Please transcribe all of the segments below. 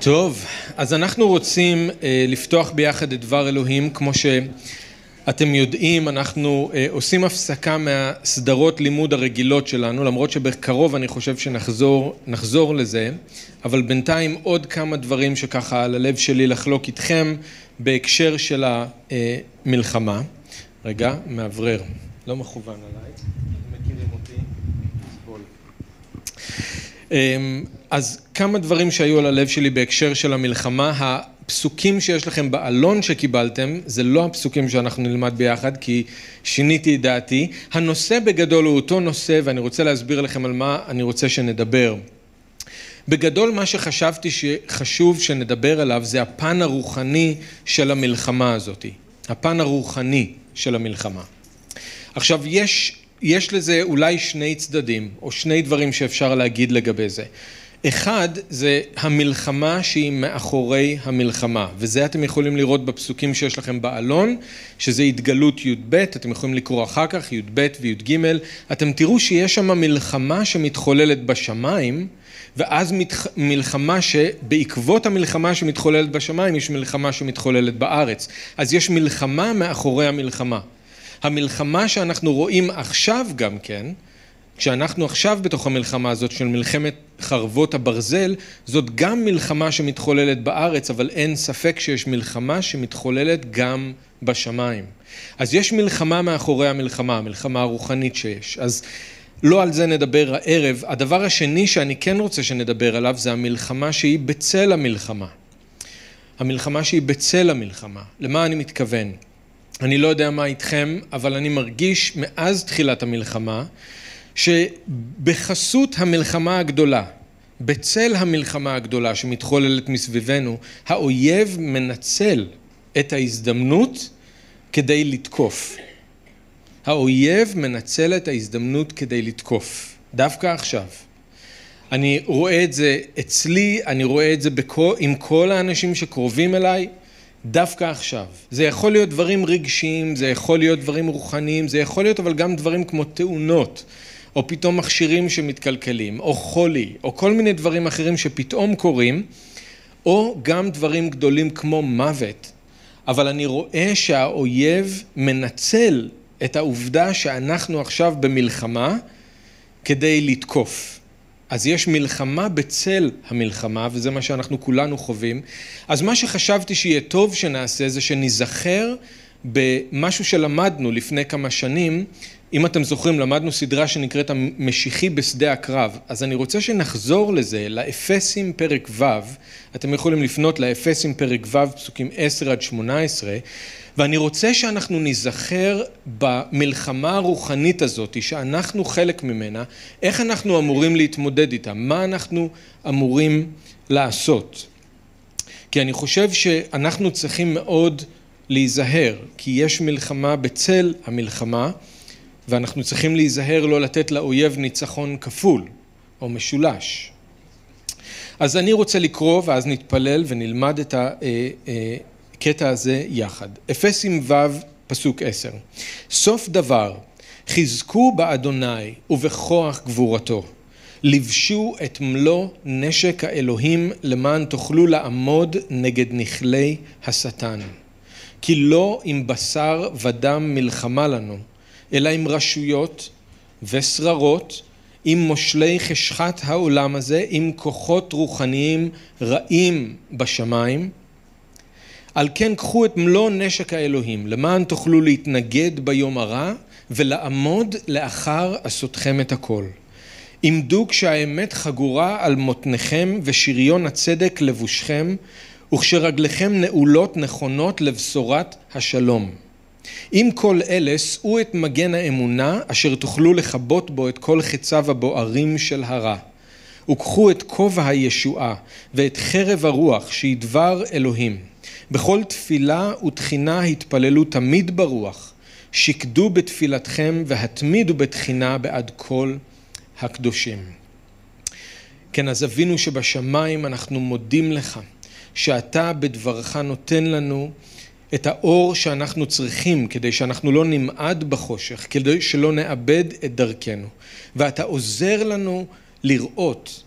טוב, אז אנחנו רוצים אה, לפתוח ביחד את דבר אלוהים, כמו שאתם יודעים, אנחנו אה, עושים הפסקה מהסדרות לימוד הרגילות שלנו, למרות שבקרוב אני חושב שנחזור לזה, אבל בינתיים עוד כמה דברים שככה על הלב שלי לחלוק איתכם בהקשר של המלחמה. רגע, מאוורר, לא מכוון עליי, אתם מכירים אותי? אמ, אז כמה דברים שהיו על הלב שלי בהקשר של המלחמה, הפסוקים שיש לכם בעלון שקיבלתם, זה לא הפסוקים שאנחנו נלמד ביחד, כי שיניתי את דעתי. הנושא בגדול הוא אותו נושא, ואני רוצה להסביר לכם על מה אני רוצה שנדבר. בגדול מה שחשבתי שחשוב שנדבר עליו זה הפן הרוחני של המלחמה הזאת, הפן הרוחני של המלחמה. עכשיו יש, יש לזה אולי שני צדדים או שני דברים שאפשר להגיד לגבי זה. אחד זה המלחמה שהיא מאחורי המלחמה וזה אתם יכולים לראות בפסוקים שיש לכם בעלון שזה התגלות י"ב אתם יכולים לקרוא אחר כך י"ב וי"ג. אתם תראו שיש שם מלחמה שמתחוללת בשמיים ואז מלחמה שבעקבות המלחמה שמתחוללת בשמיים יש מלחמה שמתחוללת בארץ. אז יש מלחמה מאחורי המלחמה המלחמה שאנחנו רואים עכשיו גם כן כשאנחנו עכשיו בתוך המלחמה הזאת של מלחמת חרבות הברזל, זאת גם מלחמה שמתחוללת בארץ, אבל אין ספק שיש מלחמה שמתחוללת גם בשמיים. אז יש מלחמה מאחורי המלחמה, המלחמה הרוחנית שיש. אז לא על זה נדבר הערב. הדבר השני שאני כן רוצה שנדבר עליו זה המלחמה שהיא בצל המלחמה. המלחמה שהיא בצל המלחמה. למה אני מתכוון? אני לא יודע מה איתכם, אבל אני מרגיש מאז תחילת המלחמה שבחסות המלחמה הגדולה, בצל המלחמה הגדולה שמתחוללת מסביבנו, האויב מנצל את ההזדמנות כדי לתקוף. האויב מנצל את ההזדמנות כדי לתקוף, דווקא עכשיו. אני רואה את זה אצלי, אני רואה את זה בכל, עם כל האנשים שקרובים אליי, דווקא עכשיו. זה יכול להיות דברים רגשיים, זה יכול להיות דברים רוחניים, זה יכול להיות אבל גם דברים כמו תאונות. או פתאום מכשירים שמתקלקלים, או חולי, או כל מיני דברים אחרים שפתאום קורים, או גם דברים גדולים כמו מוות. אבל אני רואה שהאויב מנצל את העובדה שאנחנו עכשיו במלחמה כדי לתקוף. אז יש מלחמה בצל המלחמה, וזה מה שאנחנו כולנו חווים. אז מה שחשבתי שיהיה טוב שנעשה זה שניזכר במשהו שלמדנו לפני כמה שנים, אם אתם זוכרים למדנו סדרה שנקראת המשיחי בשדה הקרב, אז אני רוצה שנחזור לזה, לאפסים פרק ו', אתם יכולים לפנות לאפסים פרק ו', פסוקים 10 עד 18, ואני רוצה שאנחנו ניזכר במלחמה הרוחנית הזאת, שאנחנו חלק ממנה, איך אנחנו אמורים להתמודד איתה, מה אנחנו אמורים לעשות. כי אני חושב שאנחנו צריכים מאוד להיזהר, כי יש מלחמה בצל המלחמה, ואנחנו צריכים להיזהר לא לתת לאויב ניצחון כפול או משולש. אז אני רוצה לקרוא ואז נתפלל ונלמד את הקטע אה, אה, הזה יחד. אפסים ו' פסוק עשר. סוף דבר חזקו באדוני ובכוח גבורתו. לבשו את מלוא נשק האלוהים למען תוכלו לעמוד נגד נכלי השטן. כי לא עם בשר ודם מלחמה לנו, אלא עם רשויות ושררות, עם מושלי חשכת העולם הזה, עם כוחות רוחניים רעים בשמיים. על כן קחו את מלוא נשק האלוהים, למען תוכלו להתנגד ביום הרע ולעמוד לאחר עשותכם את הכל. עמדו כשהאמת חגורה על מותניכם ושריון הצדק לבושכם, וכשרגליכם נעולות נכונות לבשורת השלום. עם כל אלה שאו את מגן האמונה אשר תוכלו לכבות בו את כל חציו הבוערים של הרע. וקחו את כובע הישועה ואת חרב הרוח שהיא דבר אלוהים. בכל תפילה ותחינה התפללו תמיד ברוח. שקדו בתפילתכם והתמידו בתחינה בעד כל הקדושים. כן, אז אבינו שבשמיים אנחנו מודים לך שאתה בדברך נותן לנו את האור שאנחנו צריכים כדי שאנחנו לא נמעד בחושך, כדי שלא נאבד את דרכנו. ואתה עוזר לנו לראות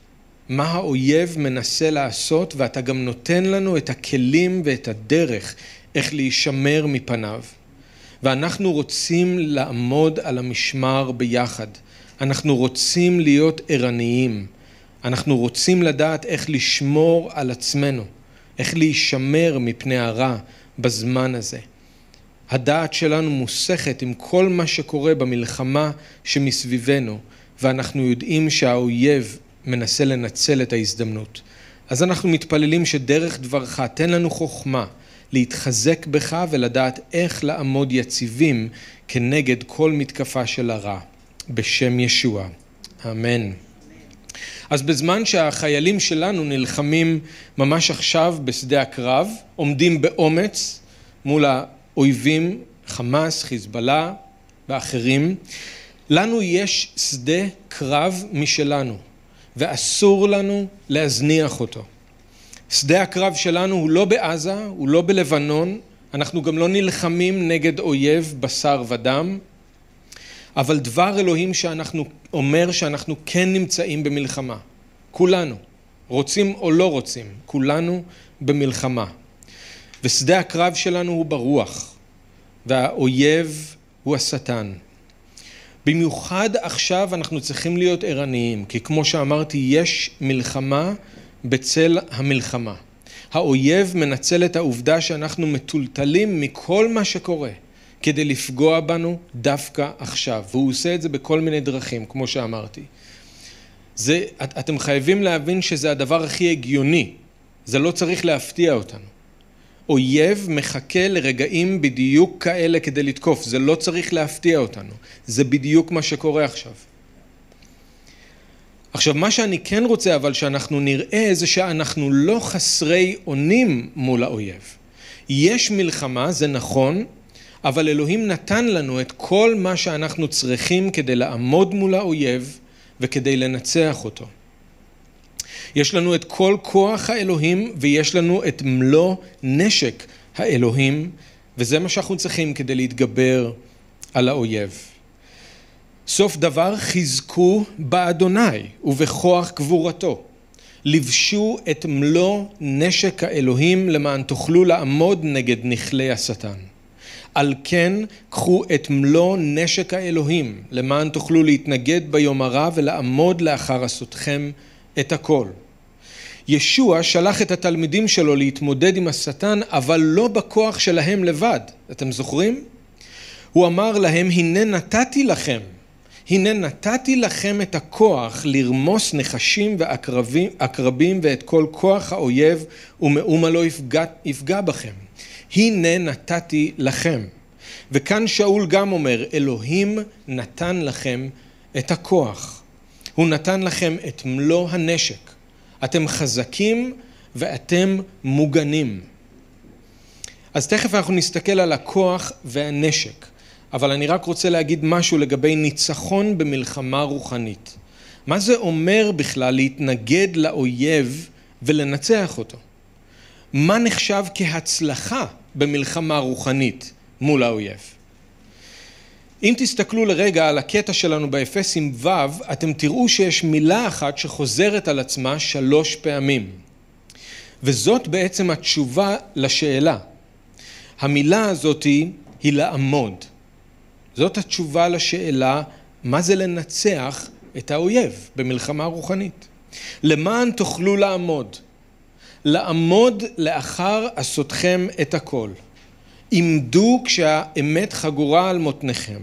מה האויב מנסה לעשות, ואתה גם נותן לנו את הכלים ואת הדרך איך להישמר מפניו. ואנחנו רוצים לעמוד על המשמר ביחד. אנחנו רוצים להיות ערניים. אנחנו רוצים לדעת איך לשמור על עצמנו, איך להישמר מפני הרע בזמן הזה. הדעת שלנו מוסכת עם כל מה שקורה במלחמה שמסביבנו, ואנחנו יודעים שהאויב מנסה לנצל את ההזדמנות. אז אנחנו מתפללים שדרך דברך תן לנו חוכמה להתחזק בך ולדעת איך לעמוד יציבים כנגד כל מתקפה של הרע. בשם ישוע. אמן. אז בזמן שהחיילים שלנו נלחמים ממש עכשיו בשדה הקרב, עומדים באומץ מול האויבים, חמאס, חיזבאללה ואחרים, לנו יש שדה קרב משלנו, ואסור לנו להזניח אותו. שדה הקרב שלנו הוא לא בעזה, הוא לא בלבנון, אנחנו גם לא נלחמים נגד אויב בשר ודם, אבל דבר אלוהים שאנחנו, אומר שאנחנו כן נמצאים במלחמה. כולנו, רוצים או לא רוצים, כולנו במלחמה. ושדה הקרב שלנו הוא ברוח, והאויב הוא השטן. במיוחד עכשיו אנחנו צריכים להיות ערניים, כי כמו שאמרתי, יש מלחמה בצל המלחמה. האויב מנצל את העובדה שאנחנו מטולטלים מכל מה שקורה כדי לפגוע בנו דווקא עכשיו, והוא עושה את זה בכל מיני דרכים, כמו שאמרתי. זה, את, אתם חייבים להבין שזה הדבר הכי הגיוני, זה לא צריך להפתיע אותנו. אויב מחכה לרגעים בדיוק כאלה כדי לתקוף, זה לא צריך להפתיע אותנו, זה בדיוק מה שקורה עכשיו. עכשיו מה שאני כן רוצה אבל שאנחנו נראה זה שאנחנו לא חסרי אונים מול האויב. יש מלחמה, זה נכון, אבל אלוהים נתן לנו את כל מה שאנחנו צריכים כדי לעמוד מול האויב וכדי לנצח אותו. יש לנו את כל כוח האלוהים ויש לנו את מלוא נשק האלוהים וזה מה שאנחנו צריכים כדי להתגבר על האויב. סוף דבר חזקו באדוני ובכוח גבורתו. לבשו את מלוא נשק האלוהים למען תוכלו לעמוד נגד נכלי השטן. על כן קחו את מלוא נשק האלוהים למען תוכלו להתנגד ביום הרע ולעמוד לאחר עשותכם את הכל. ישוע שלח את התלמידים שלו להתמודד עם השטן אבל לא בכוח שלהם לבד. אתם זוכרים? הוא אמר להם הנה נתתי לכם הנה נתתי לכם את הכוח לרמוס נחשים ועקרבים ואת כל כוח האויב ומאומה לא יפגע, יפגע בכם. הנה נתתי לכם. וכאן שאול גם אומר, אלוהים נתן לכם את הכוח. הוא נתן לכם את מלוא הנשק. אתם חזקים ואתם מוגנים. אז תכף אנחנו נסתכל על הכוח והנשק. אבל אני רק רוצה להגיד משהו לגבי ניצחון במלחמה רוחנית. מה זה אומר בכלל להתנגד לאויב ולנצח אותו? מה נחשב כהצלחה במלחמה רוחנית מול האויב? אם תסתכלו לרגע על הקטע שלנו באפסים ו', אתם תראו שיש מילה אחת שחוזרת על עצמה שלוש פעמים. וזאת בעצם התשובה לשאלה. המילה הזאת היא לעמוד. זאת התשובה לשאלה מה זה לנצח את האויב במלחמה רוחנית. למען תוכלו לעמוד. לעמוד לאחר עשותכם את הכל. עמדו כשהאמת חגורה על מותניכם.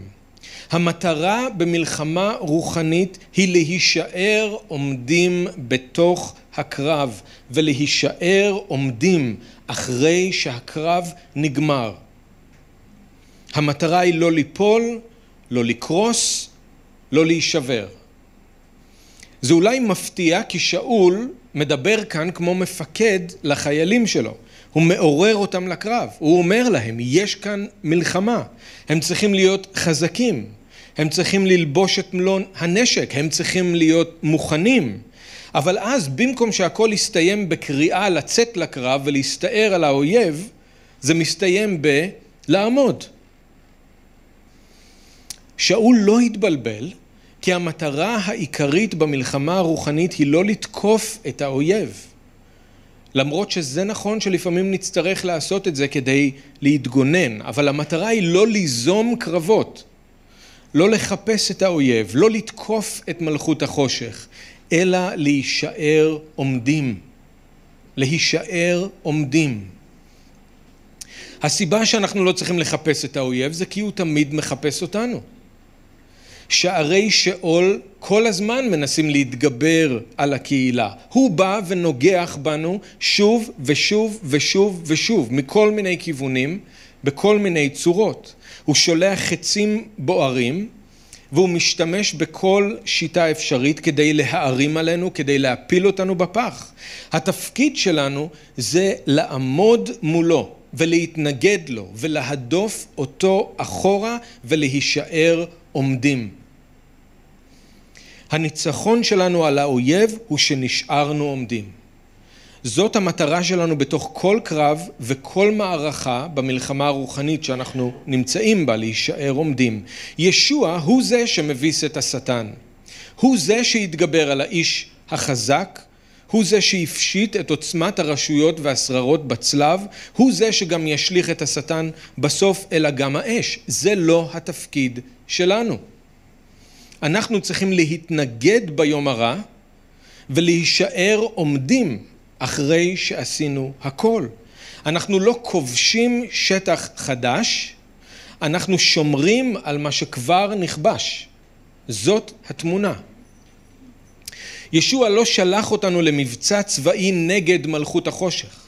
המטרה במלחמה רוחנית היא להישאר עומדים בתוך הקרב ולהישאר עומדים אחרי שהקרב נגמר. המטרה היא לא ליפול, לא לקרוס, לא להישבר. זה אולי מפתיע כי שאול מדבר כאן כמו מפקד לחיילים שלו. הוא מעורר אותם לקרב, הוא אומר להם, יש כאן מלחמה, הם צריכים להיות חזקים, הם צריכים ללבוש את מלוא הנשק, הם צריכים להיות מוכנים. אבל אז במקום שהכל יסתיים בקריאה לצאת לקרב ולהסתער על האויב, זה מסתיים בלעמוד. שאול לא התבלבל כי המטרה העיקרית במלחמה הרוחנית היא לא לתקוף את האויב. למרות שזה נכון שלפעמים נצטרך לעשות את זה כדי להתגונן, אבל המטרה היא לא ליזום קרבות, לא לחפש את האויב, לא לתקוף את מלכות החושך, אלא להישאר עומדים. להישאר עומדים. הסיבה שאנחנו לא צריכים לחפש את האויב זה כי הוא תמיד מחפש אותנו. שערי שאול כל הזמן מנסים להתגבר על הקהילה. הוא בא ונוגח בנו שוב ושוב ושוב ושוב, מכל מיני כיוונים, בכל מיני צורות. הוא שולח חצים בוערים, והוא משתמש בכל שיטה אפשרית כדי להערים עלינו, כדי להפיל אותנו בפח. התפקיד שלנו זה לעמוד מולו ולהתנגד לו ולהדוף אותו אחורה ולהישאר עומדים. הניצחון שלנו על האויב הוא שנשארנו עומדים. זאת המטרה שלנו בתוך כל קרב וכל מערכה במלחמה הרוחנית שאנחנו נמצאים בה, להישאר עומדים. ישוע הוא זה שמביס את השטן. הוא זה שהתגבר על האיש החזק, הוא זה שהפשיט את עוצמת הרשויות והשררות בצלב, הוא זה שגם ישליך את השטן בסוף אל אגם האש. זה לא התפקיד שלנו. אנחנו צריכים להתנגד ביום הרע ולהישאר עומדים אחרי שעשינו הכל. אנחנו לא כובשים שטח חדש, אנחנו שומרים על מה שכבר נכבש. זאת התמונה. ישוע לא שלח אותנו למבצע צבאי נגד מלכות החושך.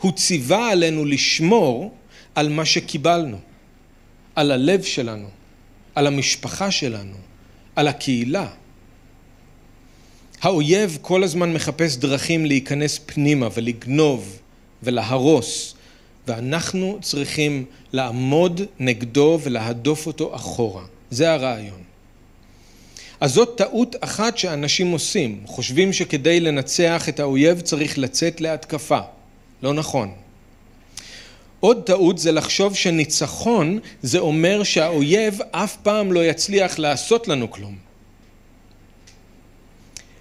הוא ציווה עלינו לשמור על מה שקיבלנו, על הלב שלנו, על המשפחה שלנו, על הקהילה. האויב כל הזמן מחפש דרכים להיכנס פנימה ולגנוב ולהרוס, ואנחנו צריכים לעמוד נגדו ולהדוף אותו אחורה. זה הרעיון. אז זאת טעות אחת שאנשים עושים, חושבים שכדי לנצח את האויב צריך לצאת להתקפה. לא נכון. עוד טעות זה לחשוב שניצחון זה אומר שהאויב אף פעם לא יצליח לעשות לנו כלום.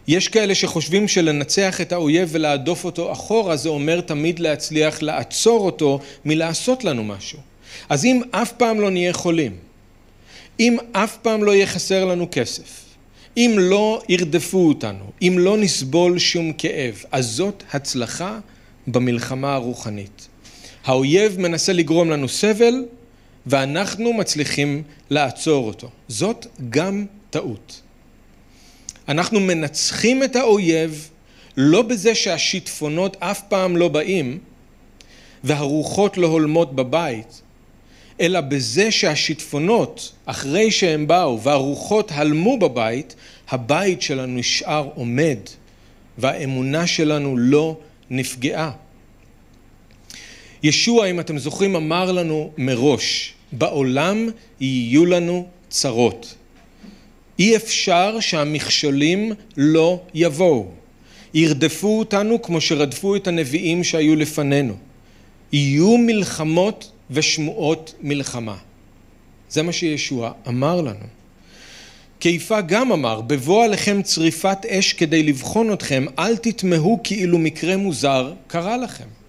יש כאלה שחושבים שלנצח את האויב ולהדוף אותו אחורה זה אומר תמיד להצליח לעצור אותו מלעשות לנו משהו. אז אם אף פעם לא נהיה חולים, אם אף פעם לא יהיה חסר לנו כסף, אם לא ירדפו אותנו, אם לא נסבול שום כאב, אז זאת הצלחה במלחמה הרוחנית. האויב מנסה לגרום לנו סבל ואנחנו מצליחים לעצור אותו. זאת גם טעות. אנחנו מנצחים את האויב לא בזה שהשיטפונות אף פעם לא באים והרוחות לא הולמות בבית, אלא בזה שהשיטפונות, אחרי שהם באו והרוחות הלמו בבית, הבית שלנו נשאר עומד והאמונה שלנו לא נפגעה. ישוע, אם אתם זוכרים, אמר לנו מראש, בעולם יהיו לנו צרות. אי אפשר שהמכשולים לא יבואו. ירדפו אותנו כמו שרדפו את הנביאים שהיו לפנינו. יהיו מלחמות ושמועות מלחמה. זה מה שישוע אמר לנו. כיפה גם אמר, בבוא עליכם צריפת אש כדי לבחון אתכם, אל תתמהו כאילו מקרה מוזר קרה לכם.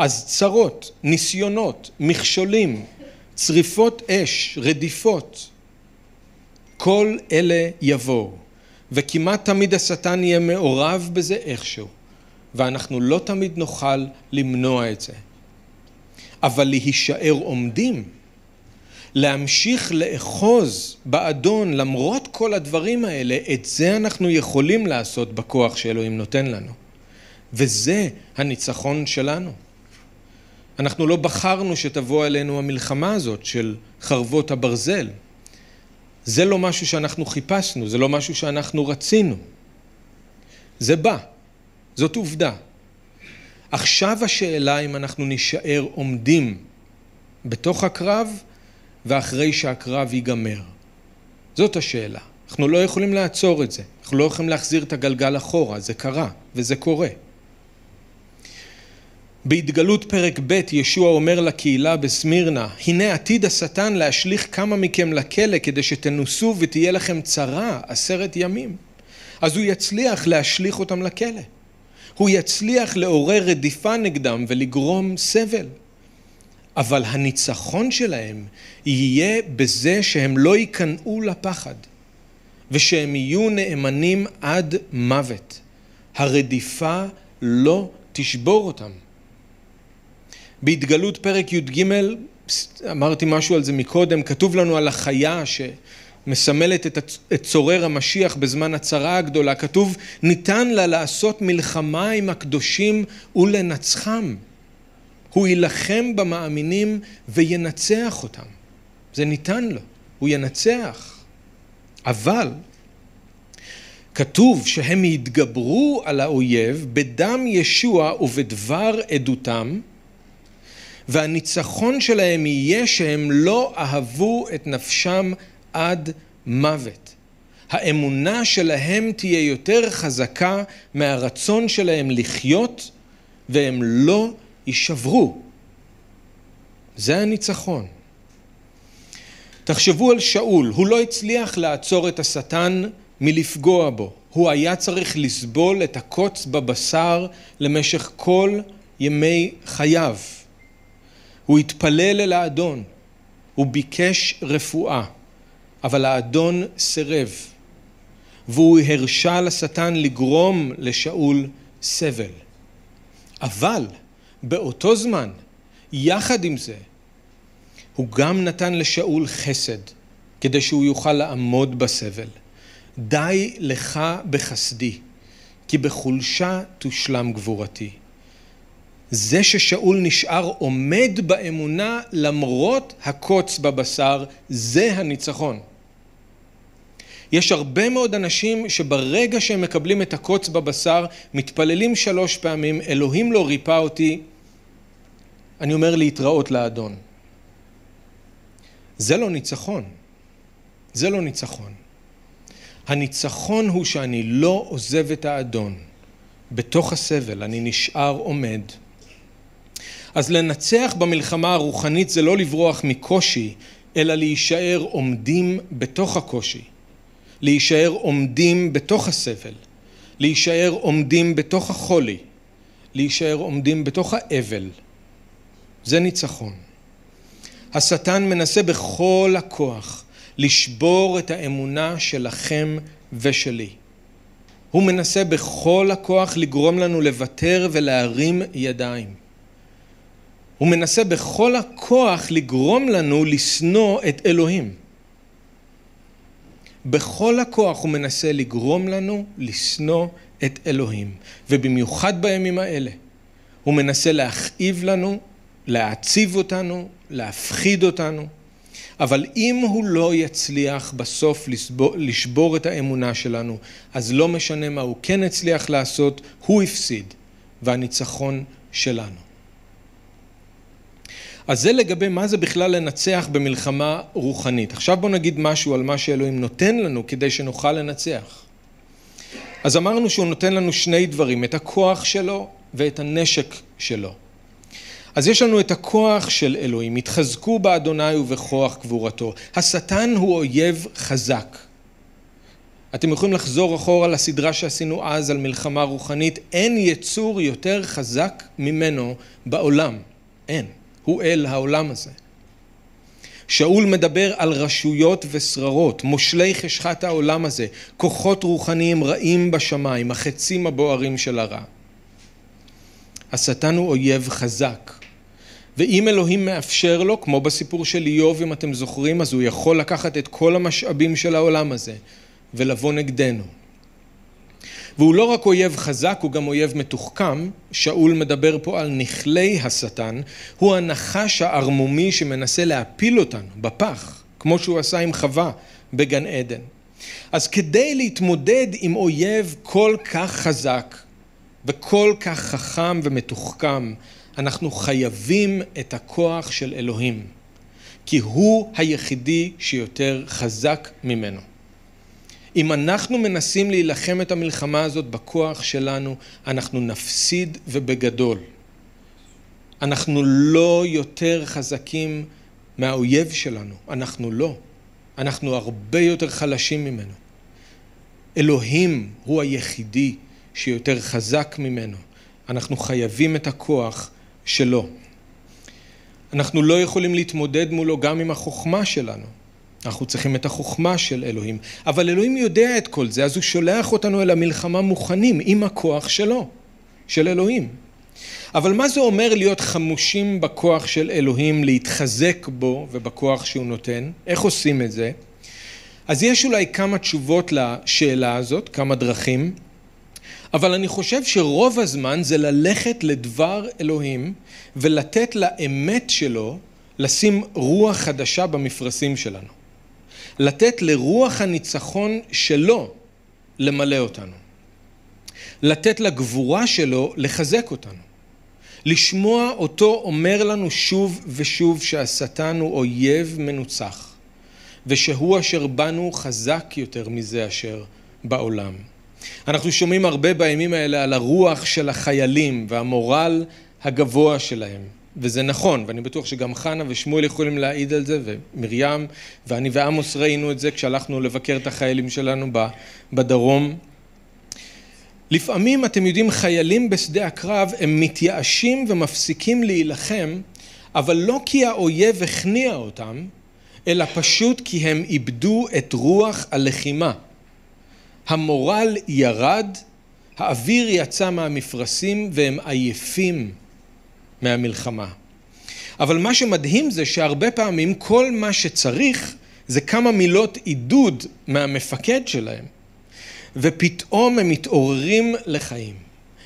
אז צרות, ניסיונות, מכשולים, צריפות אש, רדיפות, כל אלה יבואו, וכמעט תמיד השטן יהיה מעורב בזה איכשהו, ואנחנו לא תמיד נוכל למנוע את זה. אבל להישאר עומדים, להמשיך לאחוז באדון למרות כל הדברים האלה, את זה אנחנו יכולים לעשות בכוח שאלוהים נותן לנו. וזה הניצחון שלנו. אנחנו לא בחרנו שתבוא אלינו המלחמה הזאת של חרבות הברזל. זה לא משהו שאנחנו חיפשנו, זה לא משהו שאנחנו רצינו. זה בא, זאת עובדה. עכשיו השאלה אם אנחנו נישאר עומדים בתוך הקרב ואחרי שהקרב ייגמר. זאת השאלה. אנחנו לא יכולים לעצור את זה, אנחנו לא יכולים להחזיר את הגלגל אחורה, זה קרה וזה קורה. בהתגלות פרק ב' ישוע אומר לקהילה בסמירנה, הנה עתיד השטן להשליך כמה מכם לכלא כדי שתנוסו ותהיה לכם צרה עשרת ימים. אז הוא יצליח להשליך אותם לכלא. הוא יצליח לעורר רדיפה נגדם ולגרום סבל. אבל הניצחון שלהם יהיה בזה שהם לא ייכנעו לפחד ושהם יהיו נאמנים עד מוות. הרדיפה לא תשבור אותם. בהתגלות פרק י"ג, אמרתי משהו על זה מקודם, כתוב לנו על החיה שמסמלת את צורר המשיח בזמן הצרה הגדולה, כתוב ניתן לה לעשות מלחמה עם הקדושים ולנצחם. הוא יילחם במאמינים וינצח אותם. זה ניתן לו, הוא ינצח. אבל כתוב שהם יתגברו על האויב בדם ישוע ובדבר עדותם והניצחון שלהם יהיה שהם לא אהבו את נפשם עד מוות. האמונה שלהם תהיה יותר חזקה מהרצון שלהם לחיות והם לא יישברו. זה הניצחון. תחשבו על שאול, הוא לא הצליח לעצור את השטן מלפגוע בו. הוא היה צריך לסבול את הקוץ בבשר למשך כל ימי חייו. הוא התפלל אל האדון, הוא ביקש רפואה, אבל האדון סירב, והוא הרשה לשטן לגרום לשאול סבל. אבל באותו זמן, יחד עם זה, הוא גם נתן לשאול חסד, כדי שהוא יוכל לעמוד בסבל. די לך בחסדי, כי בחולשה תושלם גבורתי. זה ששאול נשאר עומד באמונה למרות הקוץ בבשר, זה הניצחון. יש הרבה מאוד אנשים שברגע שהם מקבלים את הקוץ בבשר, מתפללים שלוש פעמים, אלוהים לא ריפא אותי, אני אומר להתראות לאדון. זה לא ניצחון. זה לא ניצחון. הניצחון הוא שאני לא עוזב את האדון. בתוך הסבל אני נשאר עומד. אז לנצח במלחמה הרוחנית זה לא לברוח מקושי, אלא להישאר עומדים בתוך הקושי. להישאר עומדים בתוך הסבל. להישאר עומדים בתוך החולי. להישאר עומדים בתוך האבל. זה ניצחון. השטן מנסה בכל הכוח לשבור את האמונה שלכם ושלי. הוא מנסה בכל הכוח לגרום לנו לוותר ולהרים ידיים. הוא מנסה בכל הכוח לגרום לנו לשנוא את אלוהים. בכל הכוח הוא מנסה לגרום לנו לשנוא את אלוהים, ובמיוחד בימים האלה הוא מנסה להכאיב לנו, להעציב אותנו, להפחיד אותנו, אבל אם הוא לא יצליח בסוף לשבור, לשבור את האמונה שלנו, אז לא משנה מה הוא כן הצליח לעשות, הוא הפסיד, והניצחון שלנו. אז זה לגבי מה זה בכלל לנצח במלחמה רוחנית. עכשיו בואו נגיד משהו על מה שאלוהים נותן לנו כדי שנוכל לנצח. אז אמרנו שהוא נותן לנו שני דברים, את הכוח שלו ואת הנשק שלו. אז יש לנו את הכוח של אלוהים, התחזקו באדוני ובכוח גבורתו. השטן הוא אויב חזק. אתם יכולים לחזור אחורה לסדרה שעשינו אז על מלחמה רוחנית, אין יצור יותר חזק ממנו בעולם, אין. הוא אל העולם הזה. שאול מדבר על רשויות ושררות, מושלי חשכת העולם הזה, כוחות רוחניים רעים בשמיים, החצים הבוערים של הרע. השטן הוא אויב חזק. ואם אלוהים מאפשר לו, כמו בסיפור של איוב, אם אתם זוכרים, אז הוא יכול לקחת את כל המשאבים של העולם הזה ולבוא נגדנו. והוא לא רק אויב חזק, הוא גם אויב מתוחכם. שאול מדבר פה על נכלי השטן. הוא הנחש הערמומי שמנסה להפיל אותנו בפח, כמו שהוא עשה עם חווה בגן עדן. אז כדי להתמודד עם אויב כל כך חזק וכל כך חכם ומתוחכם, אנחנו חייבים את הכוח של אלוהים, כי הוא היחידי שיותר חזק ממנו. אם אנחנו מנסים להילחם את המלחמה הזאת בכוח שלנו, אנחנו נפסיד ובגדול. אנחנו לא יותר חזקים מהאויב שלנו, אנחנו לא. אנחנו הרבה יותר חלשים ממנו. אלוהים הוא היחידי שיותר חזק ממנו. אנחנו חייבים את הכוח שלו. אנחנו לא יכולים להתמודד מולו גם עם החוכמה שלנו. אנחנו צריכים את החוכמה של אלוהים. אבל אלוהים יודע את כל זה, אז הוא שולח אותנו אל המלחמה מוכנים עם הכוח שלו, של אלוהים. אבל מה זה אומר להיות חמושים בכוח של אלוהים, להתחזק בו ובכוח שהוא נותן? איך עושים את זה? אז יש אולי כמה תשובות לשאלה הזאת, כמה דרכים, אבל אני חושב שרוב הזמן זה ללכת לדבר אלוהים ולתת לאמת שלו לשים רוח חדשה במפרשים שלנו. לתת לרוח הניצחון שלו למלא אותנו. לתת לגבורה שלו לחזק אותנו. לשמוע אותו אומר לנו שוב ושוב שהשטן הוא אויב מנוצח, ושהוא אשר בנו חזק יותר מזה אשר בעולם. אנחנו שומעים הרבה בימים האלה על הרוח של החיילים והמורל הגבוה שלהם, וזה נכון, ואני בטוח שגם חנה ושמואל יכולים להעיד על זה, ומרים, ואני ועמוס ראינו את זה כשהלכנו לבקר את החיילים שלנו בדרום. לפעמים, אתם יודעים, חיילים בשדה הקרב הם מתייאשים ומפסיקים להילחם, אבל לא כי האויב הכניע אותם, אלא פשוט כי הם איבדו את רוח הלחימה. המורל ירד, האוויר יצא מהמפרשים והם עייפים מהמלחמה. אבל מה שמדהים זה שהרבה פעמים כל מה שצריך זה כמה מילות עידוד מהמפקד שלהם. ופתאום הם מתעוררים לחיים,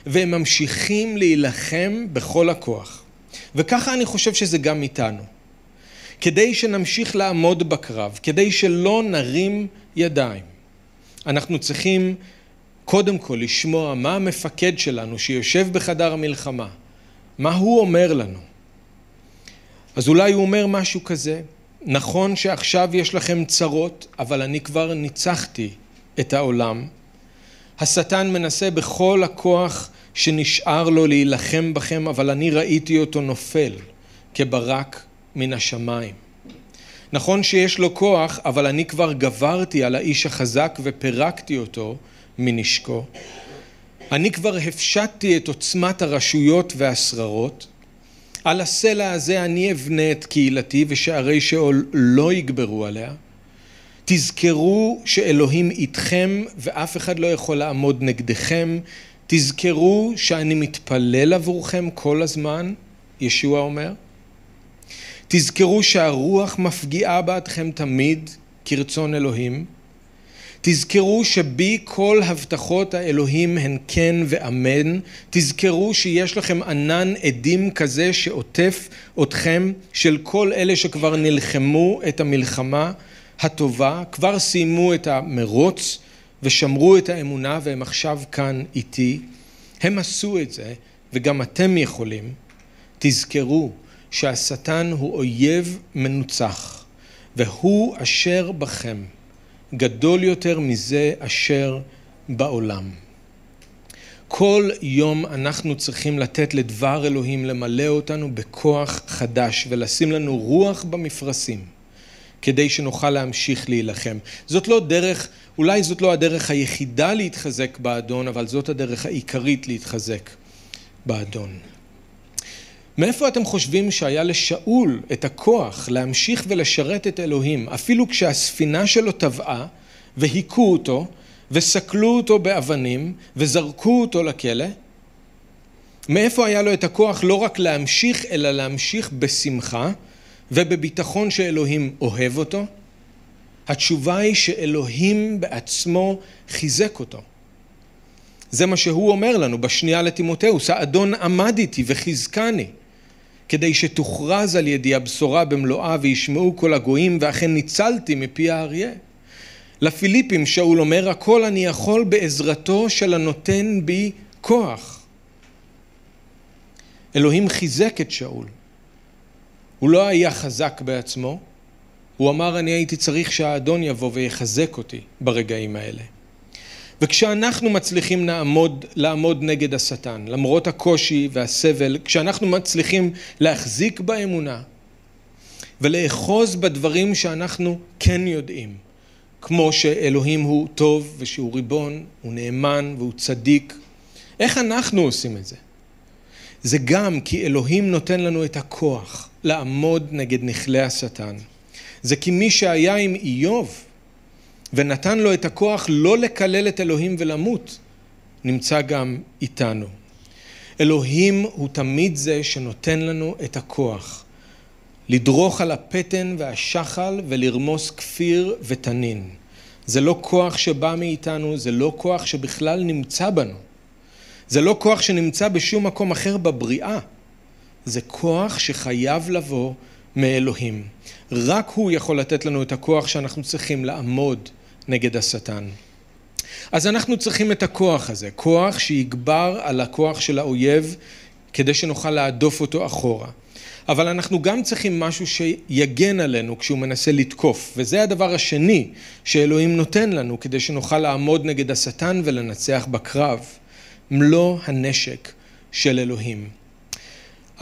והם ממשיכים להילחם בכל הכוח. וככה אני חושב שזה גם איתנו. כדי שנמשיך לעמוד בקרב, כדי שלא נרים ידיים, אנחנו צריכים קודם כל לשמוע מה המפקד שלנו שיושב בחדר המלחמה, מה הוא אומר לנו. אז אולי הוא אומר משהו כזה, נכון שעכשיו יש לכם צרות, אבל אני כבר ניצחתי את העולם. השטן מנסה בכל הכוח שנשאר לו להילחם בכם, אבל אני ראיתי אותו נופל כברק מן השמיים. נכון שיש לו כוח, אבל אני כבר גברתי על האיש החזק ופירקתי אותו מנשקו. אני כבר הפשטתי את עוצמת הרשויות והשררות. על הסלע הזה אני אבנה את קהילתי ושערי שאול לא יגברו עליה. תזכרו שאלוהים איתכם ואף אחד לא יכול לעמוד נגדכם. תזכרו שאני מתפלל עבורכם כל הזמן, ישוע אומר. תזכרו שהרוח מפגיעה בעדכם תמיד כרצון אלוהים. תזכרו שבי כל הבטחות האלוהים הן כן ואמן. תזכרו שיש לכם ענן עדים כזה שעוטף אתכם של כל אלה שכבר נלחמו את המלחמה הטובה, כבר סיימו את המרוץ ושמרו את האמונה והם עכשיו כאן איתי. הם עשו את זה וגם אתם יכולים. תזכרו שהשטן הוא אויב מנוצח והוא אשר בכם גדול יותר מזה אשר בעולם. כל יום אנחנו צריכים לתת לדבר אלוהים למלא אותנו בכוח חדש ולשים לנו רוח במפרשים כדי שנוכל להמשיך להילחם. זאת לא דרך, אולי זאת לא הדרך היחידה להתחזק באדון, אבל זאת הדרך העיקרית להתחזק באדון. מאיפה אתם חושבים שהיה לשאול את הכוח להמשיך ולשרת את אלוהים, אפילו כשהספינה שלו טבעה והיכו אותו וסקלו אותו באבנים וזרקו אותו לכלא? מאיפה היה לו את הכוח לא רק להמשיך, אלא להמשיך בשמחה ובביטחון שאלוהים אוהב אותו? התשובה היא שאלוהים בעצמו חיזק אותו. זה מה שהוא אומר לנו בשנייה לתימותאוס, האדון עמד איתי וחיזקני. כדי שתוכרז על ידי הבשורה במלואה וישמעו כל הגויים ואכן ניצלתי מפי האריה. לפיליפים שאול אומר הכל אני יכול בעזרתו של הנותן בי כוח. אלוהים חיזק את שאול. הוא לא היה חזק בעצמו, הוא אמר אני הייתי צריך שהאדון יבוא ויחזק אותי ברגעים האלה. וכשאנחנו מצליחים לעמוד, לעמוד נגד השטן, למרות הקושי והסבל, כשאנחנו מצליחים להחזיק באמונה ולאחוז בדברים שאנחנו כן יודעים, כמו שאלוהים הוא טוב ושהוא ריבון, הוא נאמן והוא צדיק, איך אנחנו עושים את זה? זה גם כי אלוהים נותן לנו את הכוח לעמוד נגד נכלי השטן. זה כי מי שהיה עם איוב ונתן לו את הכוח לא לקלל את אלוהים ולמות, נמצא גם איתנו. אלוהים הוא תמיד זה שנותן לנו את הכוח לדרוך על הפטן והשחל ולרמוס כפיר ותנין. זה לא כוח שבא מאיתנו, זה לא כוח שבכלל נמצא בנו. זה לא כוח שנמצא בשום מקום אחר בבריאה. זה כוח שחייב לבוא מאלוהים. רק הוא יכול לתת לנו את הכוח שאנחנו צריכים לעמוד נגד השטן. אז אנחנו צריכים את הכוח הזה, כוח שיגבר על הכוח של האויב כדי שנוכל להדוף אותו אחורה. אבל אנחנו גם צריכים משהו שיגן עלינו כשהוא מנסה לתקוף, וזה הדבר השני שאלוהים נותן לנו כדי שנוכל לעמוד נגד השטן ולנצח בקרב, מלוא הנשק של אלוהים.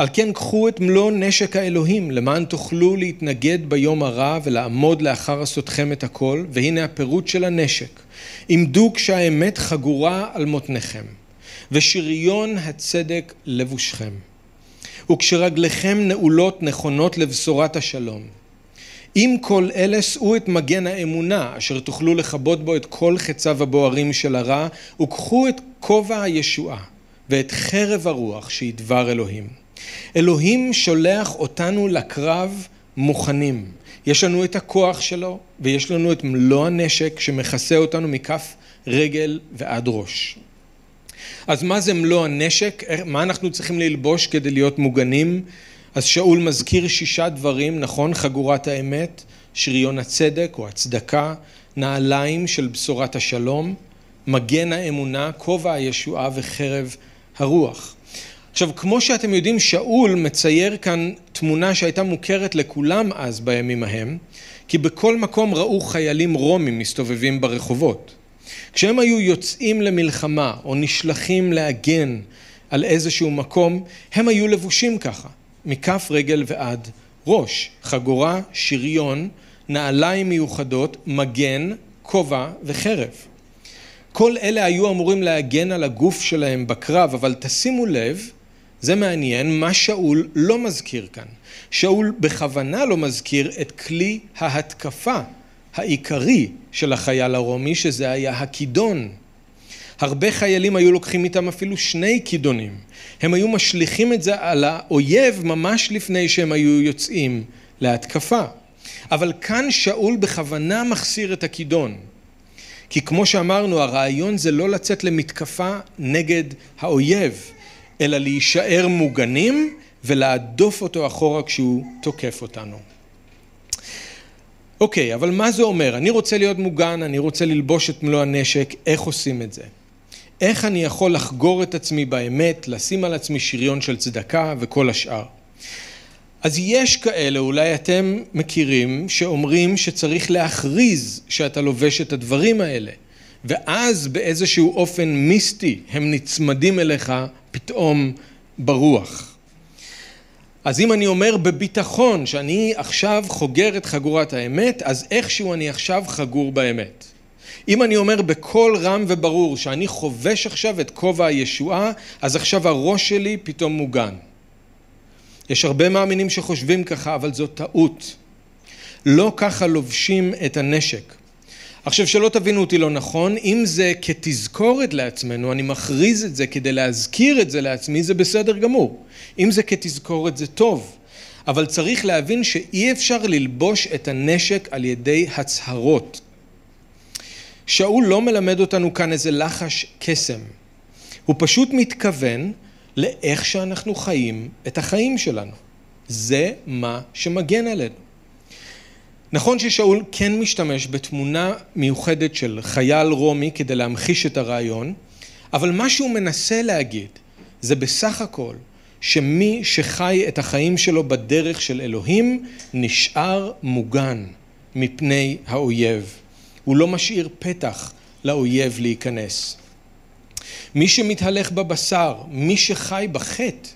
על כן קחו את מלוא נשק האלוהים למען תוכלו להתנגד ביום הרע ולעמוד לאחר עשותכם את הכל והנה הפירוט של הנשק. עמדו כשהאמת חגורה על מותניכם ושריון הצדק לבושכם. וכשרגליכם נעולות נכונות לבשורת השלום. עם כל אלה שאו את מגן האמונה אשר תוכלו לכבות בו את כל חציו הבוערים של הרע וקחו את כובע הישועה ואת חרב הרוח שהיא דבר אלוהים אלוהים שולח אותנו לקרב מוכנים. יש לנו את הכוח שלו ויש לנו את מלוא הנשק שמכסה אותנו מכף רגל ועד ראש. אז מה זה מלוא הנשק? מה אנחנו צריכים ללבוש כדי להיות מוגנים? אז שאול מזכיר שישה דברים, נכון? חגורת האמת, שריון הצדק או הצדקה, נעליים של בשורת השלום, מגן האמונה, כובע הישועה וחרב הרוח. עכשיו, כמו שאתם יודעים, שאול מצייר כאן תמונה שהייתה מוכרת לכולם אז בימים ההם, כי בכל מקום ראו חיילים רומים מסתובבים ברחובות. כשהם היו יוצאים למלחמה או נשלחים להגן על איזשהו מקום, הם היו לבושים ככה, מכף רגל ועד ראש, חגורה, שריון, נעליים מיוחדות, מגן, כובע וחרב. כל אלה היו אמורים להגן על הגוף שלהם בקרב, אבל תשימו לב זה מעניין, מה שאול לא מזכיר כאן. שאול בכוונה לא מזכיר את כלי ההתקפה העיקרי של החייל הרומי, שזה היה הכידון. הרבה חיילים היו לוקחים איתם אפילו שני כידונים. הם היו משליכים את זה על האויב ממש לפני שהם היו יוצאים להתקפה. אבל כאן שאול בכוונה מחסיר את הכידון. כי כמו שאמרנו, הרעיון זה לא לצאת למתקפה נגד האויב, אלא להישאר מוגנים ולהדוף אותו אחורה כשהוא תוקף אותנו. אוקיי, אבל מה זה אומר? אני רוצה להיות מוגן, אני רוצה ללבוש את מלוא הנשק, איך עושים את זה? איך אני יכול לחגור את עצמי באמת, לשים על עצמי שריון של צדקה וכל השאר? אז יש כאלה, אולי אתם מכירים, שאומרים שצריך להכריז שאתה לובש את הדברים האלה. ואז באיזשהו אופן מיסטי הם נצמדים אליך פתאום ברוח. אז אם אני אומר בביטחון שאני עכשיו חוגר את חגורת האמת, אז איכשהו אני עכשיו חגור באמת. אם אני אומר בקול רם וברור שאני חובש עכשיו את כובע הישועה, אז עכשיו הראש שלי פתאום מוגן. יש הרבה מאמינים שחושבים ככה, אבל זו טעות. לא ככה לובשים את הנשק. עכשיו שלא תבינו אותי לא נכון, אם זה כתזכורת לעצמנו, אני מכריז את זה כדי להזכיר את זה לעצמי, זה בסדר גמור. אם זה כתזכורת זה טוב, אבל צריך להבין שאי אפשר ללבוש את הנשק על ידי הצהרות. שאול לא מלמד אותנו כאן איזה לחש קסם, הוא פשוט מתכוון לאיך שאנחנו חיים את החיים שלנו. זה מה שמגן עלינו. נכון ששאול כן משתמש בתמונה מיוחדת של חייל רומי כדי להמחיש את הרעיון, אבל מה שהוא מנסה להגיד זה בסך הכל שמי שחי את החיים שלו בדרך של אלוהים נשאר מוגן מפני האויב. הוא לא משאיר פתח לאויב להיכנס. מי שמתהלך בבשר, מי שחי בחטא,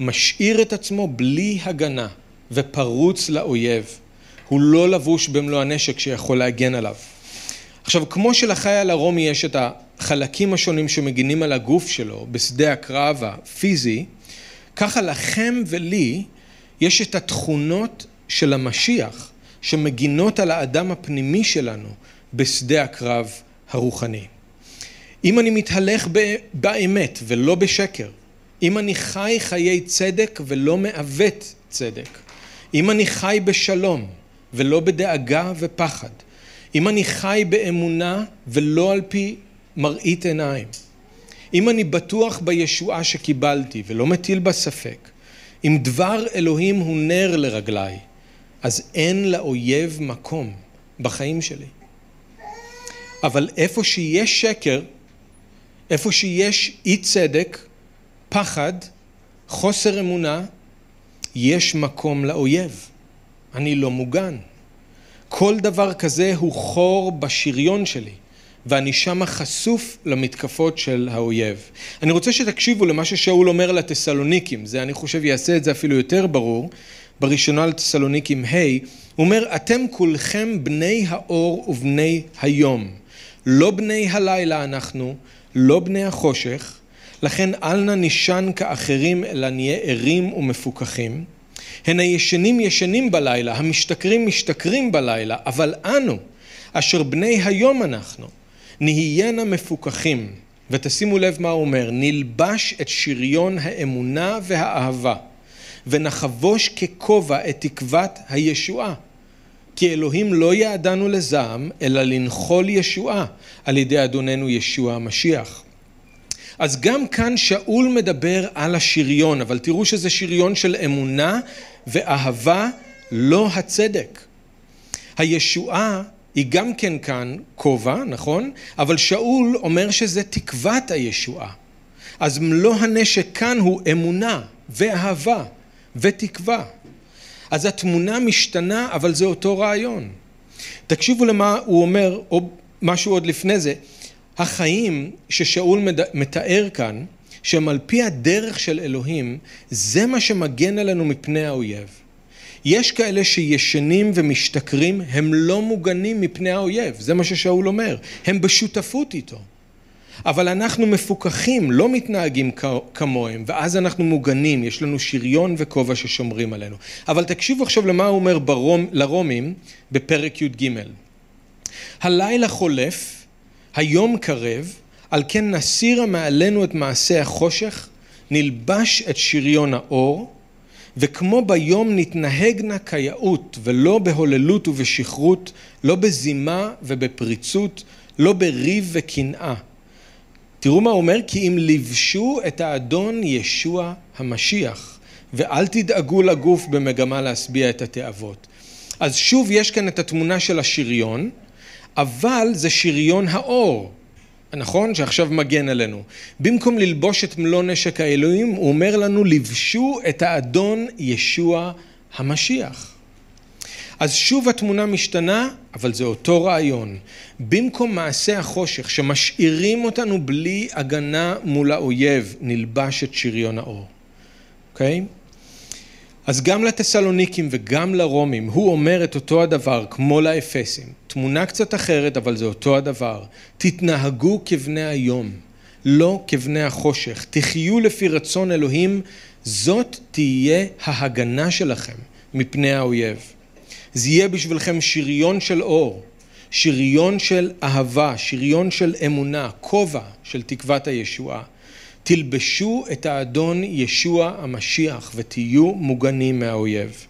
משאיר את עצמו בלי הגנה ופרוץ לאויב. הוא לא לבוש במלוא הנשק שיכול להגן עליו. עכשיו, כמו שלחייל הרומי יש את החלקים השונים שמגינים על הגוף שלו בשדה הקרב הפיזי, ככה לכם ולי יש את התכונות של המשיח שמגינות על האדם הפנימי שלנו בשדה הקרב הרוחני. אם אני מתהלך באמת ולא בשקר, אם אני חי חיי צדק ולא מעוות צדק, אם אני חי בשלום ולא בדאגה ופחד, אם אני חי באמונה ולא על פי מראית עיניים, אם אני בטוח בישועה שקיבלתי ולא מטיל בה ספק, אם דבר אלוהים הוא נר לרגליי, אז אין לאויב מקום בחיים שלי. אבל איפה שיש שקר, איפה שיש אי צדק, פחד, חוסר אמונה, יש מקום לאויב. אני לא מוגן. כל דבר כזה הוא חור בשריון שלי, ואני שמה חשוף למתקפות של האויב. אני רוצה שתקשיבו למה ששאול אומר לתסלוניקים, זה אני חושב יעשה את זה אפילו יותר ברור, בראשונה לתסלוניקים ה', הוא אומר, אתם כולכם בני האור ובני היום, לא בני הלילה אנחנו, לא בני החושך, לכן אל נא נישן כאחרים, אלא נהיה ערים ומפוכחים. הן הישנים ישנים בלילה, המשתכרים משתכרים בלילה, אבל אנו, אשר בני היום אנחנו, נהיינה מפוכחים. ותשימו לב מה הוא אומר, נלבש את שריון האמונה והאהבה, ונחבוש ככובע את תקוות הישועה. כי אלוהים לא יעדנו לזעם, אלא לנחול ישועה על ידי אדוננו ישוע המשיח. אז גם כאן שאול מדבר על השריון, אבל תראו שזה שריון של אמונה ואהבה, לא הצדק. הישועה היא גם כן כאן כובע, נכון? אבל שאול אומר שזה תקוות הישועה. אז מלוא הנשק כאן הוא אמונה ואהבה ותקווה. אז התמונה משתנה, אבל זה אותו רעיון. תקשיבו למה הוא אומר, או משהו עוד לפני זה. החיים ששאול מתאר כאן, שהם על פי הדרך של אלוהים, זה מה שמגן עלינו מפני האויב. יש כאלה שישנים ומשתכרים, הם לא מוגנים מפני האויב, זה מה ששאול אומר, הם בשותפות איתו. אבל אנחנו מפוקחים, לא מתנהגים כמוהם, ואז אנחנו מוגנים, יש לנו שריון וכובע ששומרים עלינו. אבל תקשיבו עכשיו למה הוא אומר ברום, לרומים בפרק י"ג. הלילה חולף היום קרב, על כן נסירה מעלינו את מעשה החושך, נלבש את שריון האור, וכמו ביום נתנהגנה כיאות, ולא בהוללות ובשכרות, לא בזימה ובפריצות, לא בריב וקנאה. תראו מה אומר, כי אם לבשו את האדון ישוע המשיח, ואל תדאגו לגוף במגמה להשביע את התאוות. אז שוב יש כאן את התמונה של השריון, אבל זה שריון האור, נכון? שעכשיו מגן עלינו. במקום ללבוש את מלוא נשק האלוהים, הוא אומר לנו, לבשו את האדון ישוע המשיח. אז שוב התמונה משתנה, אבל זה אותו רעיון. במקום מעשה החושך שמשאירים אותנו בלי הגנה מול האויב, נלבש את שריון האור. אוקיי? Okay? אז גם לתסלוניקים וגם לרומים הוא אומר את אותו הדבר כמו לאפסים. תמונה קצת אחרת אבל זה אותו הדבר. תתנהגו כבני היום, לא כבני החושך. תחיו לפי רצון אלוהים, זאת תהיה ההגנה שלכם מפני האויב. זה יהיה בשבילכם שריון של אור, שריון של אהבה, שריון של אמונה, כובע של תקוות הישועה. תלבשו את האדון ישוע המשיח ותהיו מוגנים מהאויב.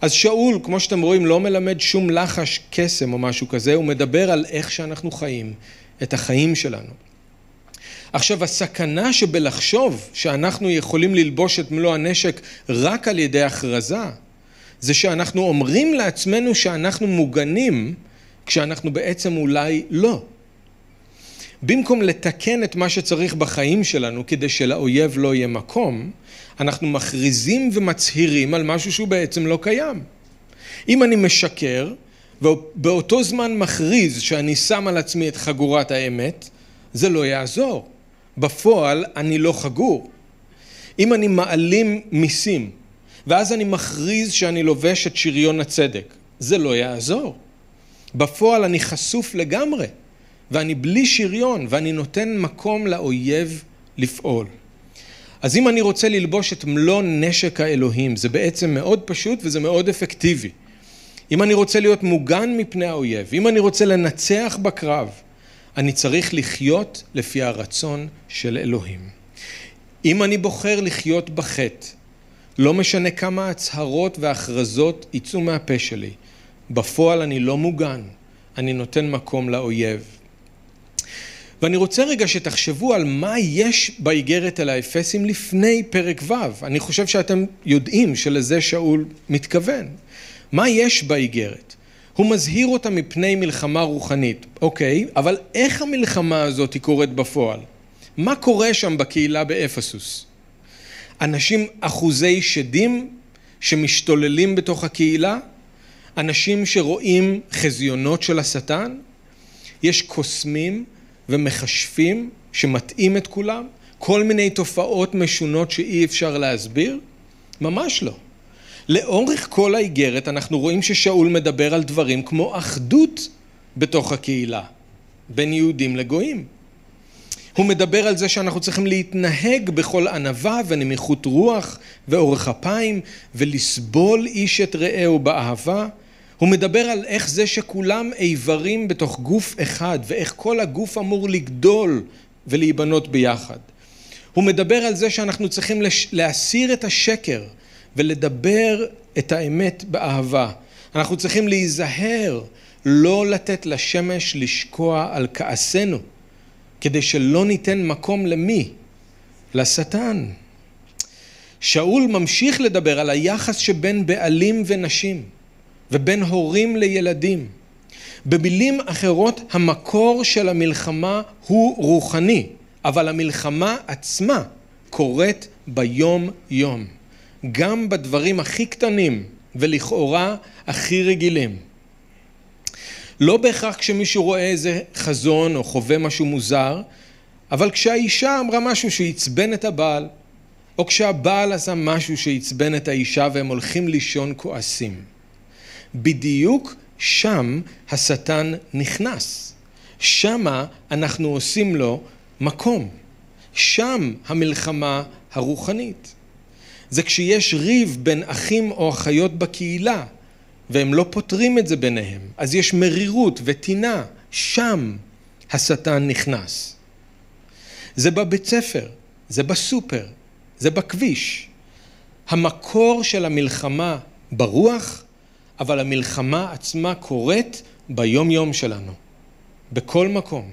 אז שאול, כמו שאתם רואים, לא מלמד שום לחש קסם או משהו כזה, הוא מדבר על איך שאנחנו חיים, את החיים שלנו. עכשיו, הסכנה שבלחשוב שאנחנו יכולים ללבוש את מלוא הנשק רק על ידי הכרזה, זה שאנחנו אומרים לעצמנו שאנחנו מוגנים, כשאנחנו בעצם אולי לא. במקום לתקן את מה שצריך בחיים שלנו כדי שלאויב לא יהיה מקום, אנחנו מכריזים ומצהירים על משהו שהוא בעצם לא קיים. אם אני משקר, ובאותו זמן מכריז שאני שם על עצמי את חגורת האמת, זה לא יעזור. בפועל אני לא חגור. אם אני מעלים מיסים, ואז אני מכריז שאני לובש את שריון הצדק, זה לא יעזור. בפועל אני חשוף לגמרי, ואני בלי שריון, ואני נותן מקום לאויב לפעול. אז אם אני רוצה ללבוש את מלוא נשק האלוהים, זה בעצם מאוד פשוט וזה מאוד אפקטיבי. אם אני רוצה להיות מוגן מפני האויב, אם אני רוצה לנצח בקרב, אני צריך לחיות לפי הרצון של אלוהים. אם אני בוחר לחיות בחטא, לא משנה כמה הצהרות והכרזות יצאו מהפה שלי, בפועל אני לא מוגן, אני נותן מקום לאויב. ואני רוצה רגע שתחשבו על מה יש באיגרת אל האפסים לפני פרק ו'. אני חושב שאתם יודעים שלזה שאול מתכוון. מה יש באיגרת? הוא מזהיר אותה מפני מלחמה רוחנית, אוקיי, אבל איך המלחמה הזאת קורית בפועל? מה קורה שם בקהילה באפסוס? אנשים אחוזי שדים שמשתוללים בתוך הקהילה? אנשים שרואים חזיונות של השטן? יש קוסמים ומכשפים שמטעים את כולם? כל מיני תופעות משונות שאי אפשר להסביר? ממש לא. לאורך כל האיגרת אנחנו רואים ששאול מדבר על דברים כמו אחדות בתוך הקהילה, בין יהודים לגויים. הוא מדבר על זה שאנחנו צריכים להתנהג בכל ענווה ונמיכות רוח ואורך אפיים ולסבול איש את רעהו באהבה. הוא מדבר על איך זה שכולם איברים בתוך גוף אחד ואיך כל הגוף אמור לגדול ולהיבנות ביחד. הוא מדבר על זה שאנחנו צריכים להסיר את השקר ולדבר את האמת באהבה. אנחנו צריכים להיזהר לא לתת לשמש לשקוע על כעסנו, כדי שלא ניתן מקום למי? לשטן. שאול ממשיך לדבר על היחס שבין בעלים ונשים ובין הורים לילדים. במילים אחרות, המקור של המלחמה הוא רוחני, אבל המלחמה עצמה קורית ביום-יום. גם בדברים הכי קטנים ולכאורה הכי רגילים. לא בהכרח כשמישהו רואה איזה חזון או חווה משהו מוזר, אבל כשהאישה אמרה משהו שעצבן את הבעל, או כשהבעל עשה משהו שעצבן את האישה והם הולכים לישון כועסים. בדיוק שם השטן נכנס. שמה אנחנו עושים לו מקום. שם המלחמה הרוחנית. זה כשיש ריב בין אחים או אחיות בקהילה והם לא פותרים את זה ביניהם, אז יש מרירות וטינה, שם השטן נכנס. זה בבית ספר, זה בסופר, זה בכביש. המקור של המלחמה ברוח, אבל המלחמה עצמה קורית ביום יום שלנו, בכל מקום.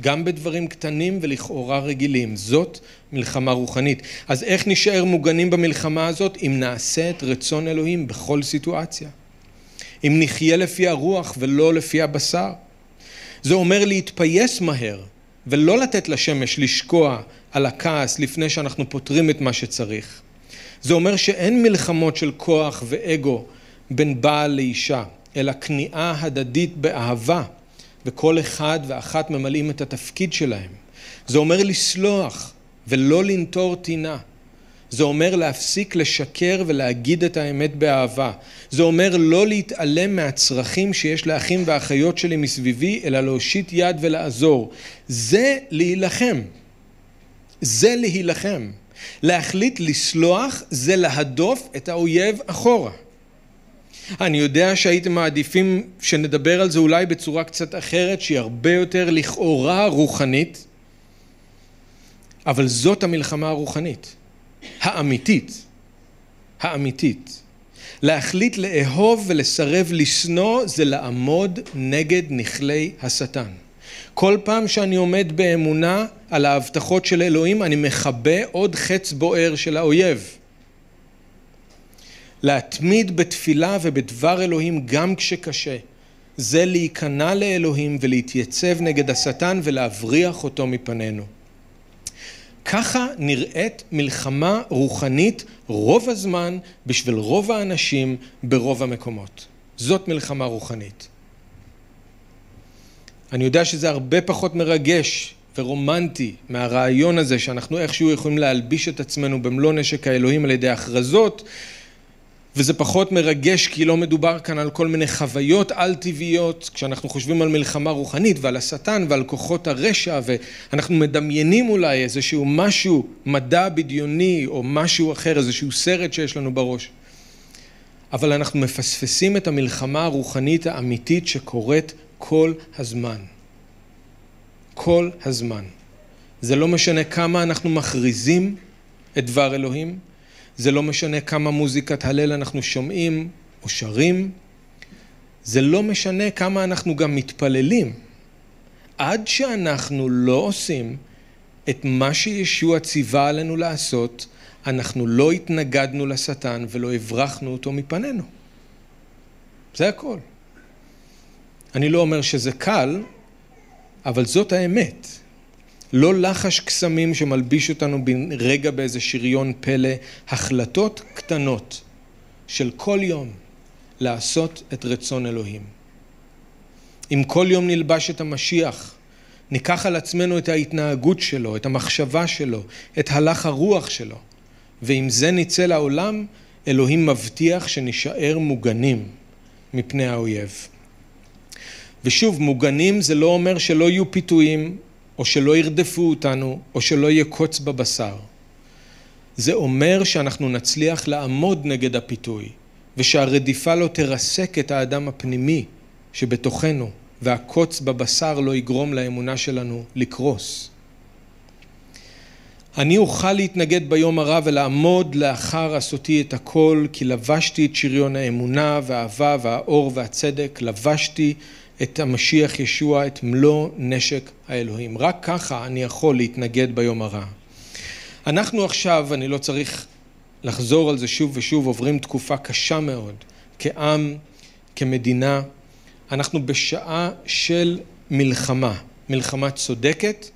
גם בדברים קטנים ולכאורה רגילים. זאת מלחמה רוחנית. אז איך נשאר מוגנים במלחמה הזאת? אם נעשה את רצון אלוהים בכל סיטואציה. אם נחיה לפי הרוח ולא לפי הבשר. זה אומר להתפייס מהר ולא לתת לשמש לשקוע על הכעס לפני שאנחנו פותרים את מה שצריך. זה אומר שאין מלחמות של כוח ואגו בין בעל לאישה, אלא כניעה הדדית באהבה. וכל אחד ואחת ממלאים את התפקיד שלהם. זה אומר לסלוח ולא לנטור טינה. זה אומר להפסיק לשקר ולהגיד את האמת באהבה. זה אומר לא להתעלם מהצרכים שיש לאחים ואחיות שלי מסביבי, אלא להושיט יד ולעזור. זה להילחם. זה להילחם. להחליט לסלוח זה להדוף את האויב אחורה. אני יודע שהייתם מעדיפים שנדבר על זה אולי בצורה קצת אחרת, שהיא הרבה יותר לכאורה רוחנית, אבל זאת המלחמה הרוחנית, האמיתית, האמיתית. להחליט לאהוב ולסרב לשנוא זה לעמוד נגד נכלי השטן. כל פעם שאני עומד באמונה על ההבטחות של אלוהים, אני מכבה עוד חץ בוער של האויב. להתמיד בתפילה ובדבר אלוהים גם כשקשה. זה להיכנע לאלוהים ולהתייצב נגד השטן ולהבריח אותו מפנינו. ככה נראית מלחמה רוחנית רוב הזמן בשביל רוב האנשים ברוב המקומות. זאת מלחמה רוחנית. אני יודע שזה הרבה פחות מרגש ורומנטי מהרעיון הזה שאנחנו איכשהו יכולים להלביש את עצמנו במלוא נשק האלוהים על ידי הכרזות וזה פחות מרגש כי לא מדובר כאן על כל מיני חוויות על-טבעיות כשאנחנו חושבים על מלחמה רוחנית ועל השטן ועל כוחות הרשע ואנחנו מדמיינים אולי איזשהו משהו מדע בדיוני או משהו אחר איזשהו סרט שיש לנו בראש. אבל אנחנו מפספסים את המלחמה הרוחנית האמיתית שקורית כל הזמן. כל הזמן. זה לא משנה כמה אנחנו מכריזים את דבר אלוהים זה לא משנה כמה מוזיקת הלל אנחנו שומעים או שרים, זה לא משנה כמה אנחנו גם מתפללים. עד שאנחנו לא עושים את מה שישוע ציווה עלינו לעשות, אנחנו לא התנגדנו לשטן ולא הברחנו אותו מפנינו. זה הכל. אני לא אומר שזה קל, אבל זאת האמת. לא לחש קסמים שמלביש אותנו ברגע באיזה שריון פלא, החלטות קטנות של כל יום לעשות את רצון אלוהים. אם כל יום נלבש את המשיח, ניקח על עצמנו את ההתנהגות שלו, את המחשבה שלו, את הלך הרוח שלו, ועם זה נצא לעולם, אלוהים מבטיח שנישאר מוגנים מפני האויב. ושוב, מוגנים זה לא אומר שלא יהיו פיתויים, או שלא ירדפו אותנו, או שלא יהיה קוץ בבשר. זה אומר שאנחנו נצליח לעמוד נגד הפיתוי, ושהרדיפה לא תרסק את האדם הפנימי שבתוכנו, והקוץ בבשר לא יגרום לאמונה שלנו לקרוס. אני אוכל להתנגד ביום הרע ולעמוד לאחר עשותי את הכל, כי לבשתי את שריון האמונה והאהבה והאור והצדק, לבשתי את המשיח ישוע, את מלוא נשק האלוהים. רק ככה אני יכול להתנגד ביום הרע. אנחנו עכשיו, אני לא צריך לחזור על זה שוב ושוב, עוברים תקופה קשה מאוד, כעם, כמדינה. אנחנו בשעה של מלחמה, מלחמה צודקת,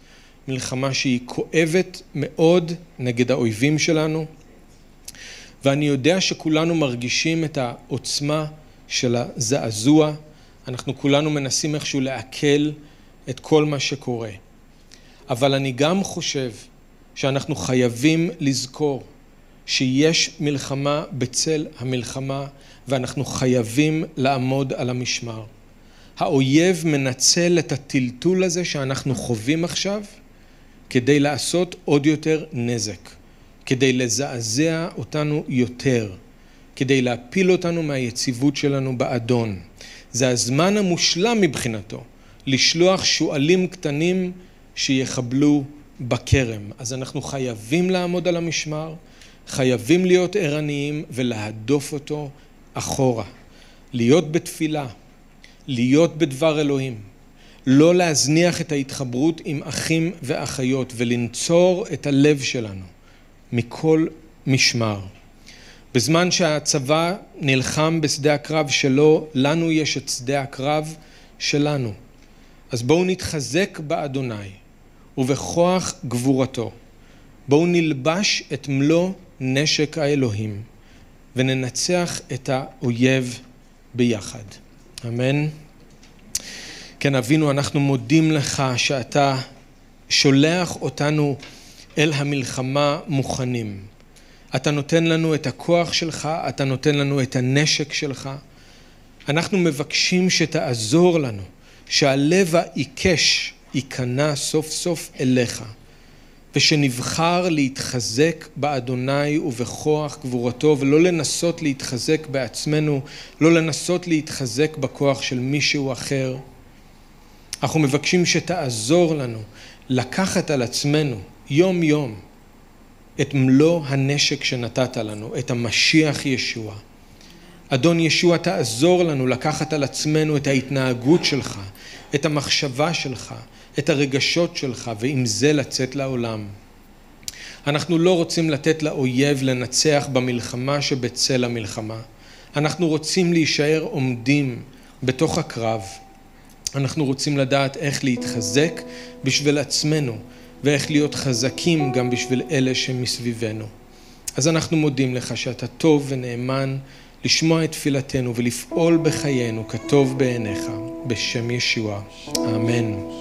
מלחמה שהיא כואבת מאוד נגד האויבים שלנו, ואני יודע שכולנו מרגישים את העוצמה של הזעזוע, אנחנו כולנו מנסים איכשהו לעכל את כל מה שקורה. אבל אני גם חושב שאנחנו חייבים לזכור שיש מלחמה בצל המלחמה ואנחנו חייבים לעמוד על המשמר. האויב מנצל את הטלטול הזה שאנחנו חווים עכשיו כדי לעשות עוד יותר נזק, כדי לזעזע אותנו יותר, כדי להפיל אותנו מהיציבות שלנו באדון. זה הזמן המושלם מבחינתו לשלוח שועלים קטנים שיחבלו בכרם. אז אנחנו חייבים לעמוד על המשמר, חייבים להיות ערניים ולהדוף אותו אחורה. להיות בתפילה, להיות בדבר אלוהים, לא להזניח את ההתחברות עם אחים ואחיות ולנצור את הלב שלנו מכל משמר. בזמן שהצבא נלחם בשדה הקרב שלו, לנו יש את שדה הקרב שלנו. אז בואו נתחזק באדוני ובכוח גבורתו. בואו נלבש את מלוא נשק האלוהים וננצח את האויב ביחד. אמן. כן, אבינו, אנחנו מודים לך שאתה שולח אותנו אל המלחמה מוכנים. אתה נותן לנו את הכוח שלך, אתה נותן לנו את הנשק שלך. אנחנו מבקשים שתעזור לנו, שהלב העיקש ייכנע סוף סוף אליך, ושנבחר להתחזק באדוני ובכוח גבורתו, ולא לנסות להתחזק בעצמנו, לא לנסות להתחזק בכוח של מישהו אחר. אנחנו מבקשים שתעזור לנו לקחת על עצמנו יום יום את מלוא הנשק שנתת לנו, את המשיח ישוע. אדון ישוע, תעזור לנו לקחת על עצמנו את ההתנהגות שלך, את המחשבה שלך, את הרגשות שלך, ועם זה לצאת לעולם. אנחנו לא רוצים לתת לאויב לנצח במלחמה שבצל המלחמה. אנחנו רוצים להישאר עומדים בתוך הקרב. אנחנו רוצים לדעת איך להתחזק בשביל עצמנו, ואיך להיות חזקים גם בשביל אלה שמסביבנו. אז אנחנו מודים לך שאתה טוב ונאמן לשמוע את תפילתנו ולפעול בחיינו כטוב בעיניך. בשם ישוע. אמן.